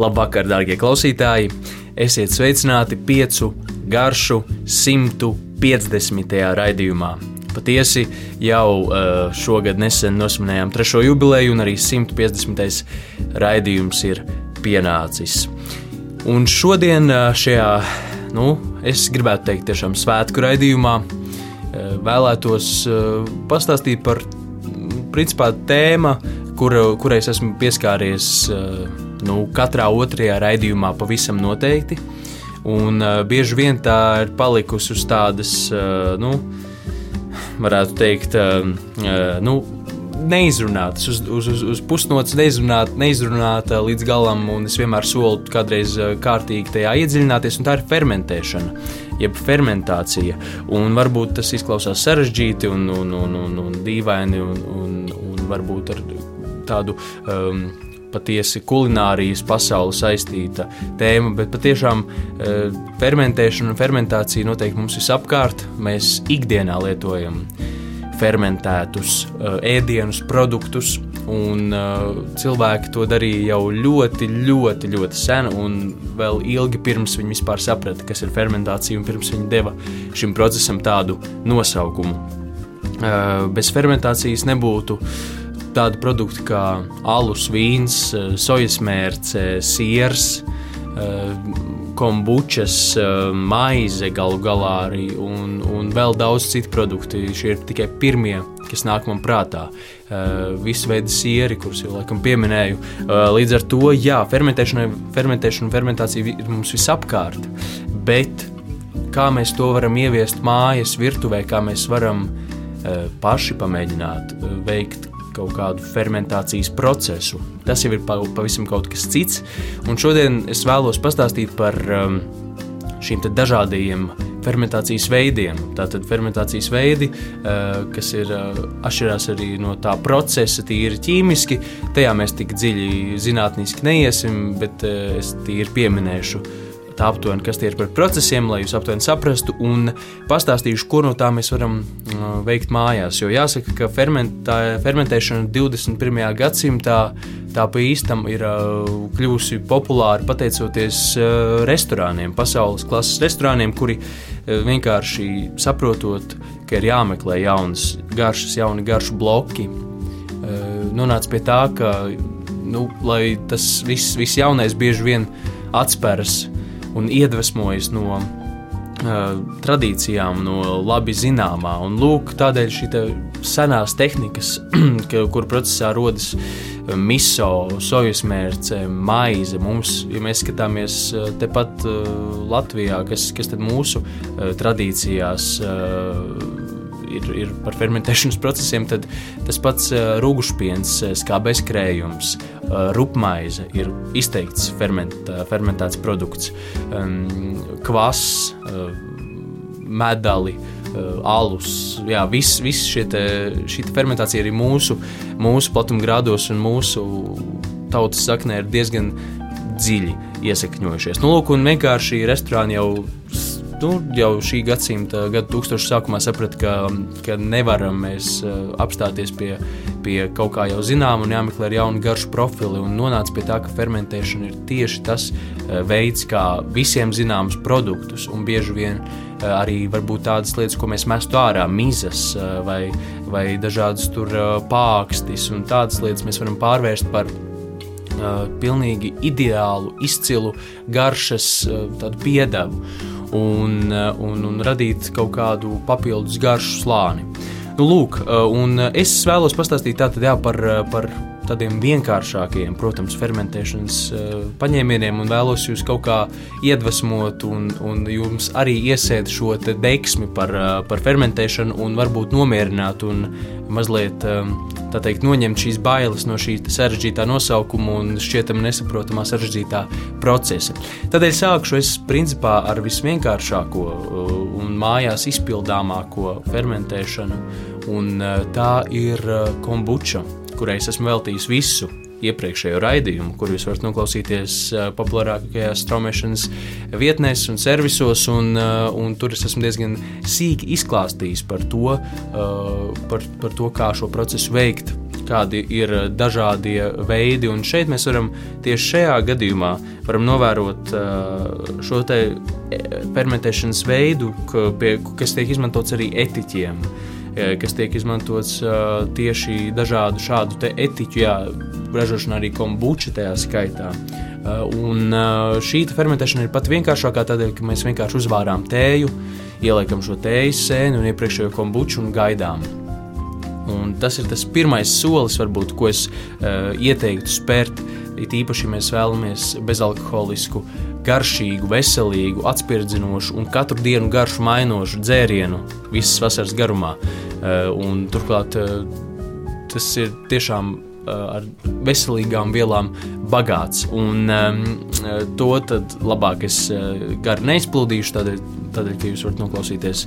Labvakar, darbie klausītāji! Esiet sveicināti piecu garšu 150. raidījumā. Patiesi jau uh, šogad nesen nosvinējām trešo jubileju, un arī 150. raidījums ir pienācis. Un šodien uh, šajā, nu, es gribētu teikt, tiešām svētku raidījumā uh, vēlētos pastāstīt par principā tēmu, kur, kurai es esmu pieskāries nu, katrā otrajā raidījumā pavisam noteikti. Un uh, bieži vien tā ir palikusi uz tādas, uh, nu, varētu teikt, uh, uh, nu, neizrunātas, uz, uz, uz, uz pusnots neizrunāta, neizrunāta līdz galam, un es vienmēr solu kādreiz kārtīgi tajā iedziļināties, un tā ir fermentēšana, jeb fermentācija. Un varbūt tas izklausās sarežģīti un, un, un, un, un dīvaini, un, un, un varbūt ar tādu. Um, patiesi kulinārijas pasaule saistīta tēma, bet patiešām e, fermentēšana un fermentācija noteikti mums visapkārt. Mēs ikdienā lietojam fermentētus e, ēdienus, produktus, un e, cilvēki to darīja jau ļoti, ļoti, ļoti sen, un vēl ilgi pirms viņi vispār saprata, kas ir fermentācija, un pirms viņi deva šim procesam tādu nosaukumu. Bez fermentācijas nebūtu uh, tādi produkti kā alus, vīns, eh, sojas mērce, siers, eh, kombučas, eh, maize galu galā arī un, un vēl daudz citu produktu. Šie ir tikai pirmie, kas nāk man prātā. Visu veidu sieri, kurus jau laikam pieminēju. Līdz ar to, jā, fermentēšana, fermentēšana un fermentācija ir mums visapkārt, bet kā mēs to varam ieviest mājas virtuvē, kā mēs varam paši pamēģināt veikt kaut kādu fermentācijas procesu. Tas jau ir pavisam kaut kas cits. Un šodien es vēlos pastāstīt par um, šīm dažādajiem fermentācijas veidiem. Tātad fermentācijas veidi, uh, kas ir uh, atšķirās arī no tā procesa, tīri ķīmiski. Tajā mēs tik dziļi zinātniski neiesim, bet uh, es tīri pieminēšu tā aptuveni, kas tie ir par procesiem, lai jūs aptuveni saprastu, un pastāstīšu, ko no tā mēs varam uh, veikt mājās. Jo jāsaka, ka fermentā, fermentēšana 21. gadsimtā tā pa īstam ir uh, kļuvusi populāra pateicoties uh, restorāniem, pasaules klases restorāniem, kuri vienkārši saprotot, ka ir jāmeklē jaunas garšas, jauni garšu bloki. Nonāca pie tā, ka nu, tas viss, viss jaunais bieži vien atspēras un iedvesmojas no uh, tradīcijām, no labi zināmā. Un lūk, tādēļ šī senās tehnikas, kur procesā rodas miso, sojas mērce, maize. Mums, ja mēs skatāmies tepat uh, Latvijā, kas, kas tad mūsu tradīcijās ir, ir par fermentēšanas procesiem, tad tas pats uh, rūgušpiens, uh, skābais krējums, uh, rupmaize ir izteikts ferment, fermentēts produkts, um, kvass, medali. Alus, jā, viss vis šie te, šī te fermentācija arī mūsu, mūsu platumgrādos un mūsu tautas saknē ir diezgan dziļi iesakņojušies. Nu, lūk, un vienkārši restorāni jau nu, jau šī gadsimta, gada tūkstoša sākumā saprata, ka, ka nevaram mēs uh, apstāties pie, pie kaut kā jau zināma un jāmeklē ar jaunu garšu profili. Un nonāca pie tā, ka fermentēšana ir tieši tas uh, veids, kā visiem zināmus produktus un bieži vien uh, arī tādas lietas, ko mēs mestu ārā, mizas vai, vai dažādas tur pākstis un tādas lietas mēs varam pārvērst par pilnīgi ideālu, izcilu garšas piedevu un, eh, un, un radīt kaut kādu papildus garšu slāni. Nu, lūk, eh, un es vēlos pastāstīt tātad, jā, par, eh, par tādiem vienkāršākiem, protams, fermentēšanas paņēmieniem, un vēlos jūs kaut kā iedvesmot, un, un jums arī iesēt šo deksmi par, par fermentēšanu, un varbūt nomierināt un mazliet tā teikt, noņemt šīs bailes no šī sarežģītā nosaukuma un šķietami nesaprotamā sarežģītā procesa. Tādēļ sākšu es principā ar visvienkāršāko un mājās izpildāmāko fermentēšanu, un tā ir kombuča, kurai es esmu veltījis visu iepriekšējo raidījumu, kur jūs varat noklausīties populārākajās straumēšanas vietnēs un servisos. Un, un tur es esmu diezgan sīki izklāstījis par to, par, par to kā šo procesu veikt. kādi ir dažādie veidi. Un šeit mēs varam tieši šajā gadījumā novērot šo fermentēšanas veidu, kas tiek izmantots arī etiķiem kas tiek izmantots uh, tieši dažādu šādu etiķu, jā, ražošanā arī kombuča tajā skaitā. Uh, un uh, šī fermentēšana ir pat vienkāršākā tādēļ, ka mēs vienkārši uzvārām tēju, ieliekam šo tējas sēni un iepriekšējo kombuču un gaidām. Un tas ir tas pirmais solis, varbūt, ko es uh, ieteiktu spērt. It īpaši, mēs vēlamies bezalkoholisku, garšīgu, veselīgu, atspērdzinošu un katru dienu garšu mainošu dzērienu visas vasaras garumā. Uh, un, turklāt uh, tas ir tiešām ar veselīgām vielām bagāts. Un um, to labāk es gari neizplūdīšu, tādēļ, tādēļ, ka jūs varat noklausīties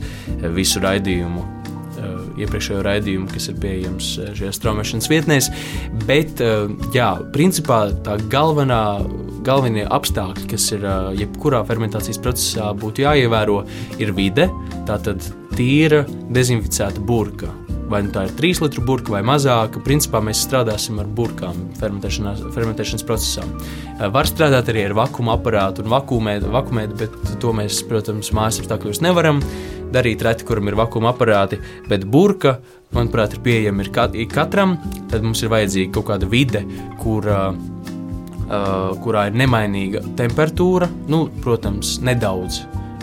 visu raidījumu. Iepriekšējo raidījumu, kas ir pieejams šajās straumēšanas vietnēs. Bet, jā, principā tā galvenā, galvenie apstākļi, kas ir jebkurā fermentācijas procesā būtu jāievēro, ir vide, tātad tīra, dezinficēta burka vai nu tā ir 3 litru burka vai mazāka. Principā mēs strādāsim ar burkām fermentēšanas procesā. Eh, var strādāt arī ar vakuuma aparātu un vakuumēt, vakuumēt bet to mēs, protams, mājas apstākļos nevaram darīt. Reti, kuram ir vakuuma aparāti, bet burka, manuprāt, ir pieejama ir katram. Tad mums ir vajadzīga kaut kāda vide, kur Uh, kurā ir nemainīga temperatūra, nu, protams, nedaudz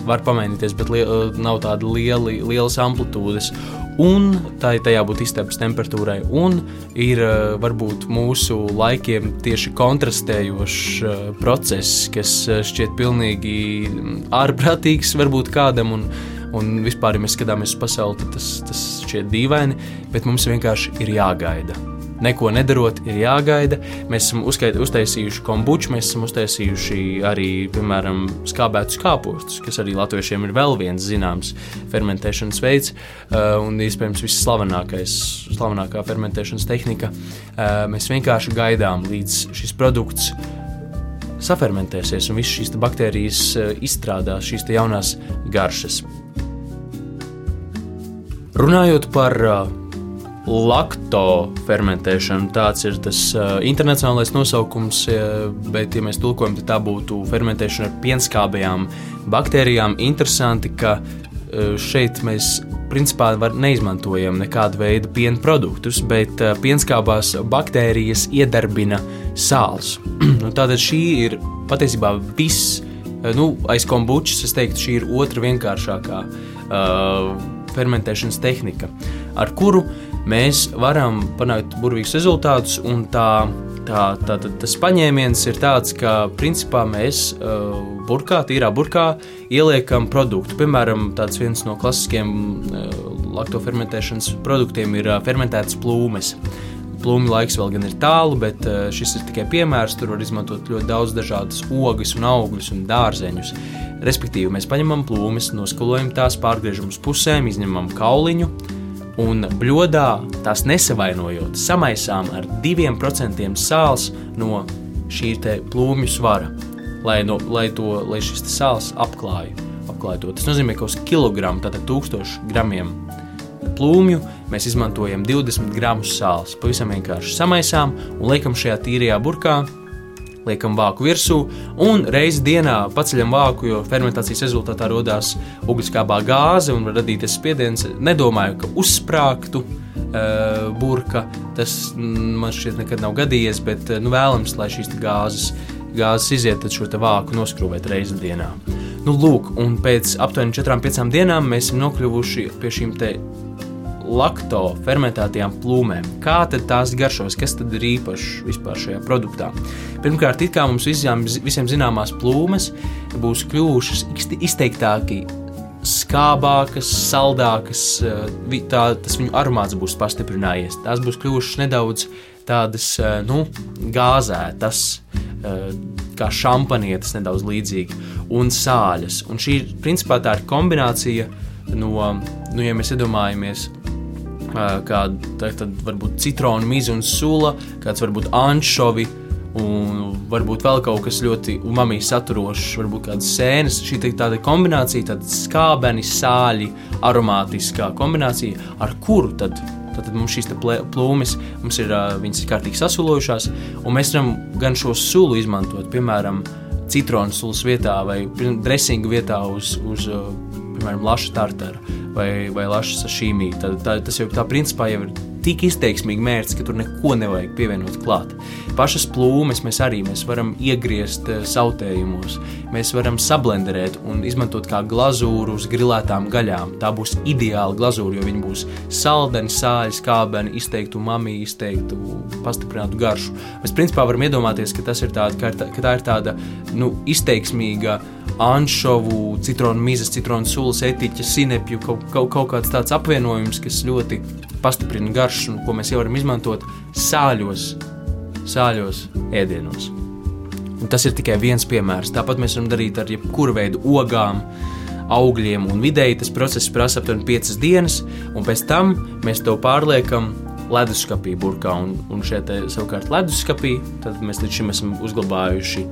var pamainīties, bet li nav tāda liela, lielas amplitūdas un tā ir jābūt istabas temperatūrai. Un ir eh, varbūt mūsu laikiem tieši kontrastējošs eh, process, kas eh, šķiet pilnīgi mm, ārprātīgs varbūt kādam. Un, Un vispār, ja mēs skatāmies uz pasauli, tad tas, tas šķiet dīvaini, bet mums vienkārši ir jāgaida neko nedarot, ir jāgaida. Mēs esam uzskait, uztaisījuši kombuču, mēs esam uztaisījuši arī, piemēram, skābētus kāpostus, kas arī latviešiem ir vēl viens zināms fermentēšanas veids uh, un iespējams visslavenākais, slavenākā fermentēšanas tehnika. Uh, mēs vienkārši gaidām, līdz šis produkts safermentēsies un visas šīs baktērijas uh, izstrādās šīs jaunās garšas. Runājot par uh, lakto fermentēšana. Tāds ir tas uh, internacionālais nosaukums, bet, ja mēs tulkojam, tad tā būtu fermentēšana ar pienskābajām baktērijām. Interesanti, ka uh, šeit mēs principā neizmantojam nekādu veidu piena produktus, bet uh, pienskābās baktērijas iedarbina sāls. nu, tātad šī ir patiesībā viss. Uh, nu, aiz kombučas es teiktu, šī ir otra vienkāršākā uh, fermentēšanas tehnika, ar kuru uh, mēs varam panākt burvīgus rezultātus. Tā, tā, tā, tā, tas paņēmiens ir tāds, ka principā mēs uh, burkā, tīrā burkā ieliekam produktu. Piemēram, viens no klasiskiem uh, laktofermentēšanas produktiem ir uh, fermentētas plūmes. Plūmju laiks vēl gan ir tālu, bet uh, šis ir tikai piemērs. Tur var izmantot ļoti daudz dažādas ogas, un augļus un dārzeņus. Respektīvi, mēs paņemam plūmes, noskalojam tās, pārgriežam uz pusēm, izņemam kauliņu, un bļodā tās nesavainojot, samaisām ar 2% sāls no šī plūmju svara, lai, no, lai, to, lai šis sāls apklāja, apklāja to. Tas nozīmē, ka uz kilogramu, tātad 1000 gramiem plūmju, mēs izmantojam 20 gramus sāls. Pavisam vienkārši samaisām un liekam šajā tīrajā burkā liekam vāku virsū un reizi dienā paceļam vāku, jo fermentācijas rezultātā radās ugunskābā gāze un var radīties spiediens. Nedomāju, ka uzsprāgtu uh, burka. Tas mm, man šķiet nekad nav gadījies, bet nu, vēlams, lai šīs gāzes, gāzes iziet, šo vāku noskrūvēt reizi dienā. Nu, lūk, un pēc aptuveni 4-5 dienām mēs esam nokļuvuši pie šīm lakto fermentētajām plūmēm. Kā tad tās garšos, kas tad ir īpašs vispār šajā produktā? Pirmkārt, it kā mums visiem, visiem zināmās plūmes būs kļuvušas izteiktāki skābākas, saldākas, eh, tā, tas viņu aromāts būs pastiprinājies. Tās būs kļuvušas nedaudz tādas eh, nu, gāzētas, eh, kā šampanietes, nedaudz līdzīgi, un sāļas. Un šī principā tā ir kombinācija no, nu, ja mēs iedomājamies kāda varbūt citronu miza un sula, kāds varbūt anšovi. Un varbūt vēl kaut kas ļoti umami saturošs, varbūt kādas sēnes. Šī ir tāda kombinācija, tāda skābeni, sāļi, aromātiskā kombinācija, ar kuru tad Tad mums šīs plūmes mums ir, ir kārtīgi sasulojušās, mēs varam gan šo sulu izmantot, piemēram, citronu sulas vietā vai dresingu vietā uz, uz piemēram, laša tartara vai, vai laša sašīmī. Tad, tā, tas jau tā principā jau ir tik izteiksmīgi mērķis, ka tur neko nevajag pievienot klāt. Pašas plūmes mēs arī mēs varam iegriezt eh, sautējumos, mēs varam sablenderēt un izmantot kā glazūru uz grilētām gaļām. Tā būs ideāla glazūra, jo viņi būs saldeni, sāļi, skābeni, izteiktu mamiju, izteiktu pastiprinātu garšu. Mēs principā varam iedomāties, ka, ir tāda, ka, tā, ka tā ir tāda nu, izteiksmīga anšovu, citronu mizas, citronu sulas, etiķa, sinepju, kaut, kaut, kaut kāds tāds apvienojums, kas ļoti pastiprina garšu, ko mēs jau varam izmantot sāļos, sāļos ēdienos. Un tas ir tikai viens piemērs. Tāpat mēs varam darīt ar jebkuru veidu ogām, augļiem, un vidēji tas process prasa aptuveni 5 dienas, un pēc tam mēs to pārliekam leduskapī, burkā. Un, un šeit savukārt leduskapī mēs līdz šim esam uzglabājuši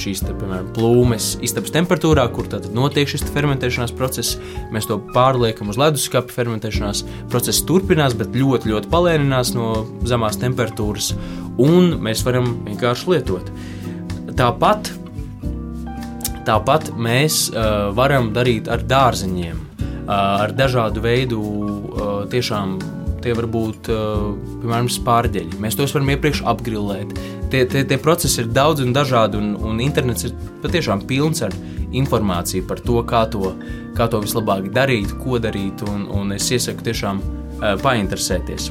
šīs te, piemēram, plūmes istabas temperatūrā, kur tad notiek šis fermentēšanās process. Mēs to pārliekam uz leduskapa. Fermentēšanās process turpinās, bet ļoti, ļoti palēninās no zemās temperatūras, un mēs varam vienkārši lietot. Tāpat, tāpat mēs uh, varam darīt ar dārziņiem, uh, ar dažādu veidu uh, tiešām tie var būt piemēram spārģeļi. Mēs tos varam iepriekš apgrilēt. Tie, tie, tie procesi ir daudz un dažādi, un, un internets ir patiešām pilns ar informāciju par to, kā to, kā to vislabāk darīt, ko darīt, un, un es iesaku tiešām uh, painteresēties.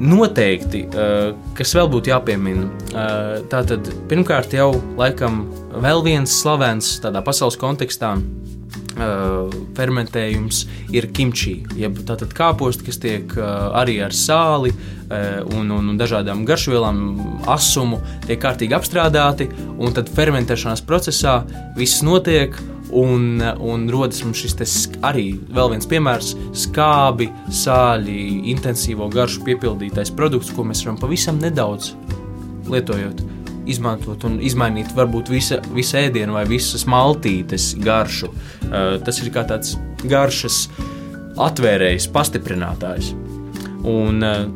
Noteikti, uh, kas vēl būtu jāpiemina, tātad pirmkārt jau laikam vēl viens slavens tādā pasaules kontekstā uh, fermentējums ir kimči, jeb tātad kāposti, kas tiek uh, arī ar sāli uh, un, un, un dažādām garšvielām, asumu, tiek kārtīgi apstrādāti, un tad fermentēšanās procesā viss notiek. Un, un rodas mums šis arī vēl viens piemērs - skābi, sāļi, intensīvo garšu piepildītais produkts, ko mēs varam pavisam nedaudz lietojot izmantot un izmainīt varbūt visa, visu ēdienu vai visas maltītes garšu. Uh, tas ir kā tāds garšas atvērējs, pastiprinātājs. Un uh,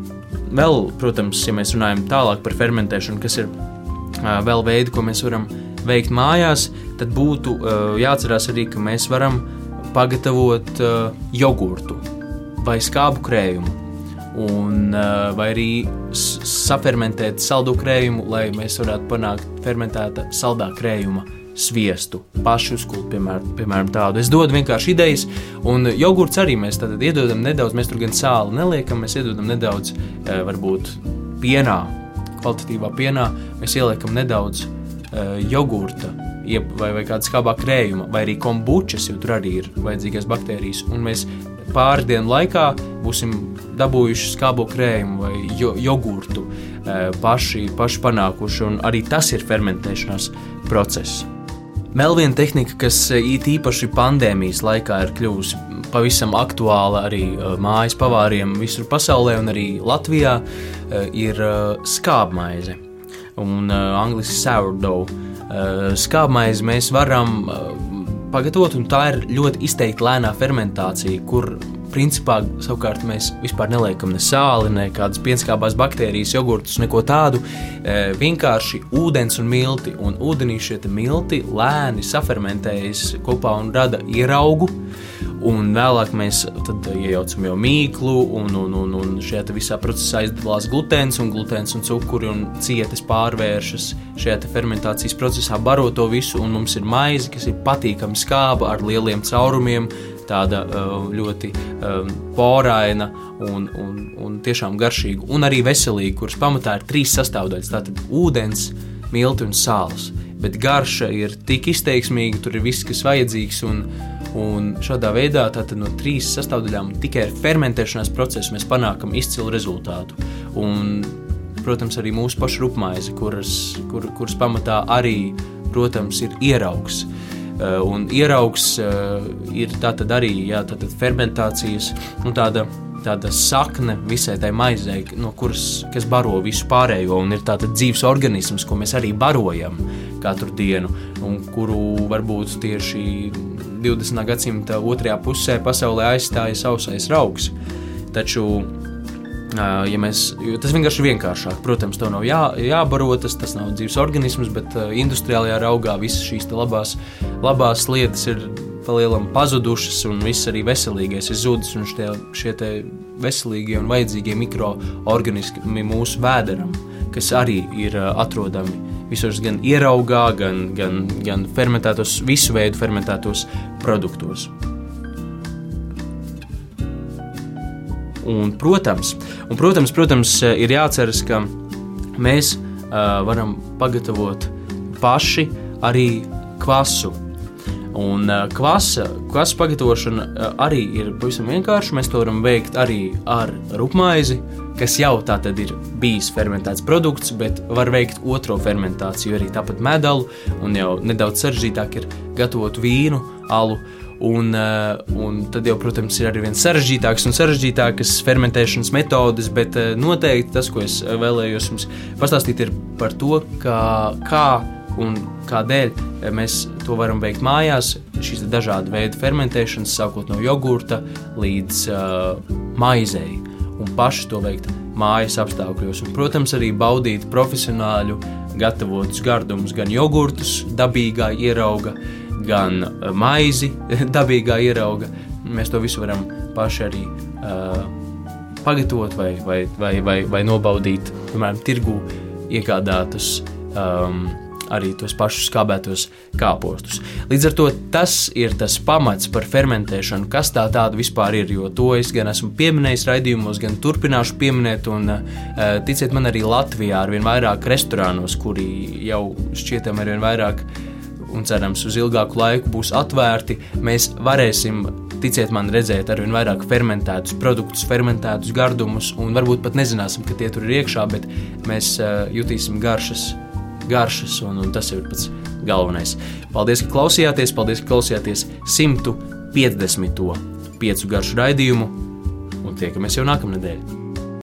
vēl, protams, ja mēs runājam tālāk par fermentēšanu, kas ir uh, vēl veidi, ko mēs varam veikt mājās, tad būtu jāatcerās arī, ka mēs varam pagatavot jogurtu vai skābu krējumu un, eh, vai arī safermentēt saldu krējumu, lai mēs varētu panākt fermentēta saldā krējuma sviestu, pašu uzkult, piemēram, piemēram, tādu. Es dodu vienkārši idejas, un jogurts arī mēs tad iedodam nedaudz, mēs tur gan sāli neliekam, mēs iedodam nedaudz, eh, varbūt pienā, kvalitatīvā pienā, mēs ieliekam nedaudz uh, jogurta vai, vai kāda skābā krējuma, vai arī kombučas, jo tur arī ir vajadzīgās baktērijas, un mēs pāris dienu laikā būsim dabūjuši skābo krējumu vai jo, jogurtu e, paši, paši panākuši, un arī tas ir fermentēšanās process. Vēl viena tehnika, kas e, īpaši pandēmijas laikā ir kļuvusi pavisam aktuāla arī e, mājas pavāriem visur pasaulē un arī Latvijā, ir skābmaize un angļuiski sourdough. Skābmaizi mēs varam pagatavot, un tā ir ļoti izteikti lēnā fermentācija, kur principā savukārt mēs vispār neliekam ne sāli, ne kādas pienskābās baktērijas, jogurtus, neko tādu. E, vienkārši ūdens un milti, un ūdenī šie milti lēni safermentējas kopā un rada ieraugu. Un vēlāk mēs iejaucam jau mīklu, un, un, un, un šajā visā procesā izdalās glutēns, un glutēns un cukuri un cietas pārvēršas šajā fermentācijas procesā, baro to visu, un mums ir maize, kas ir patīkami skāba ar lieliem caurumiem, tāda uh, ļoti um, poraina un, un, un tiešām garšīga, un arī veselīga, kuras pamatā ir trīs sastāvdaļas. Tātad ūdens, milti un sāls. Bet garša ir tik izteiksmīga, tur ir viss, kas vajadzīgs. Un, un šādā veidā no trīs sastāvdaļām tikai ar fermentēšanās procesu mēs panākam izcilu rezultātu. Un, protams, arī mūsu pašu rupmaize, kuras, kur, kuras pamatā arī protams, ir ieraugs. Eh, un ieraugs eh, ir tātad arī jā, tātad fermentācijas nu, tāda, tāda sakne visai tai maizei, no kuras baro visu pārējo. Un ir tāds dzīves organisms, ko mēs arī barojam katru dienu, un kuru varbūt tieši 20. gadsimta otrajā pusē pasaulē aizstāja sausais raugs. Taču Ja mēs, tas vienkārši ir vienkāršāk. Protams, tev nav jā, jābaro, tas, tas nav dzīves organisms, bet industriālajā raugā visas šīs labās, labās lietas ir palielam pazudušas, un viss arī veselīgais ir zudis. Šie, šie veselīgie un vajadzīgie mikroorganismi mūsu vēderam, kas arī ir atrodami visos gan ieraugā, gan, gan, gan fermentētos, visu veidu fermentētos produktos. Un, protams, un, protams, protams, ir jāatceras, ka mēs uh, varam pagatavot paši arī kvasu. Un uh, kvasa, kvasa pagatavošana uh, arī ir pavisam vienkārša. Mēs to varam veikt arī ar rupmaizi, kas jau tā tad ir bijis fermentēts produkts, bet var veikt otro fermentāciju, arī tāpat medaļu, un jau nedaudz sarežģītāk ir gatavot vīnu, alu. Un, eh, un tad jau, protams, ir arī viens sarežģītāks un sarežģītākas fermentēšanas metodes, bet eh, noteikti tas, ko es eh, vēlējos jums pastāstīt, ir par to, kā, kā un kādēļ mēs to varam veikt mājās. Šīs dažādi veidi fermentēšanas, sākot no jogurta līdz uh, maizei, un paši to veikt mājas apstākļos. Un, protams, arī baudīt profesionāļu gatavotus gardumus, gan jogurtus, dabīgā ierauga, gan eh, maizi, dabīgā ierauga. Mēs to visu varam paši arī uh, pagatavot vai, vai, vai, vai, vai nobaudīt, piemēram, tirgū iegādātus. Um, arī tos pašus skābētos kāpostus. Līdz ar to tas ir tas pamats par fermentēšanu, kas tā tāda vispār ir. Jo to es gan esmu pieminējis raidījumos, gan turpināšu pieminēt. Un, uh, ticiet man, arī Latvijā ar vien vairāk restorānos, kuri jau šķietam ar vien vairāk un cerams uz ilgāku laiku būs atvērti, mēs varēsim, ticiet man, redzēt ar vien vairāk fermentētus produktus, fermentētus gardumus, un varbūt pat nezināsim, ka tie tur ir iekšā, bet mēs uh, jutīsim garšas, garšas un, un tas ir pats galvenais. Paldies, ka klausījāties, paldies, ka klausījāties 150. piecu garšu raidījumu, un tiekamies jau nākamnedēļ.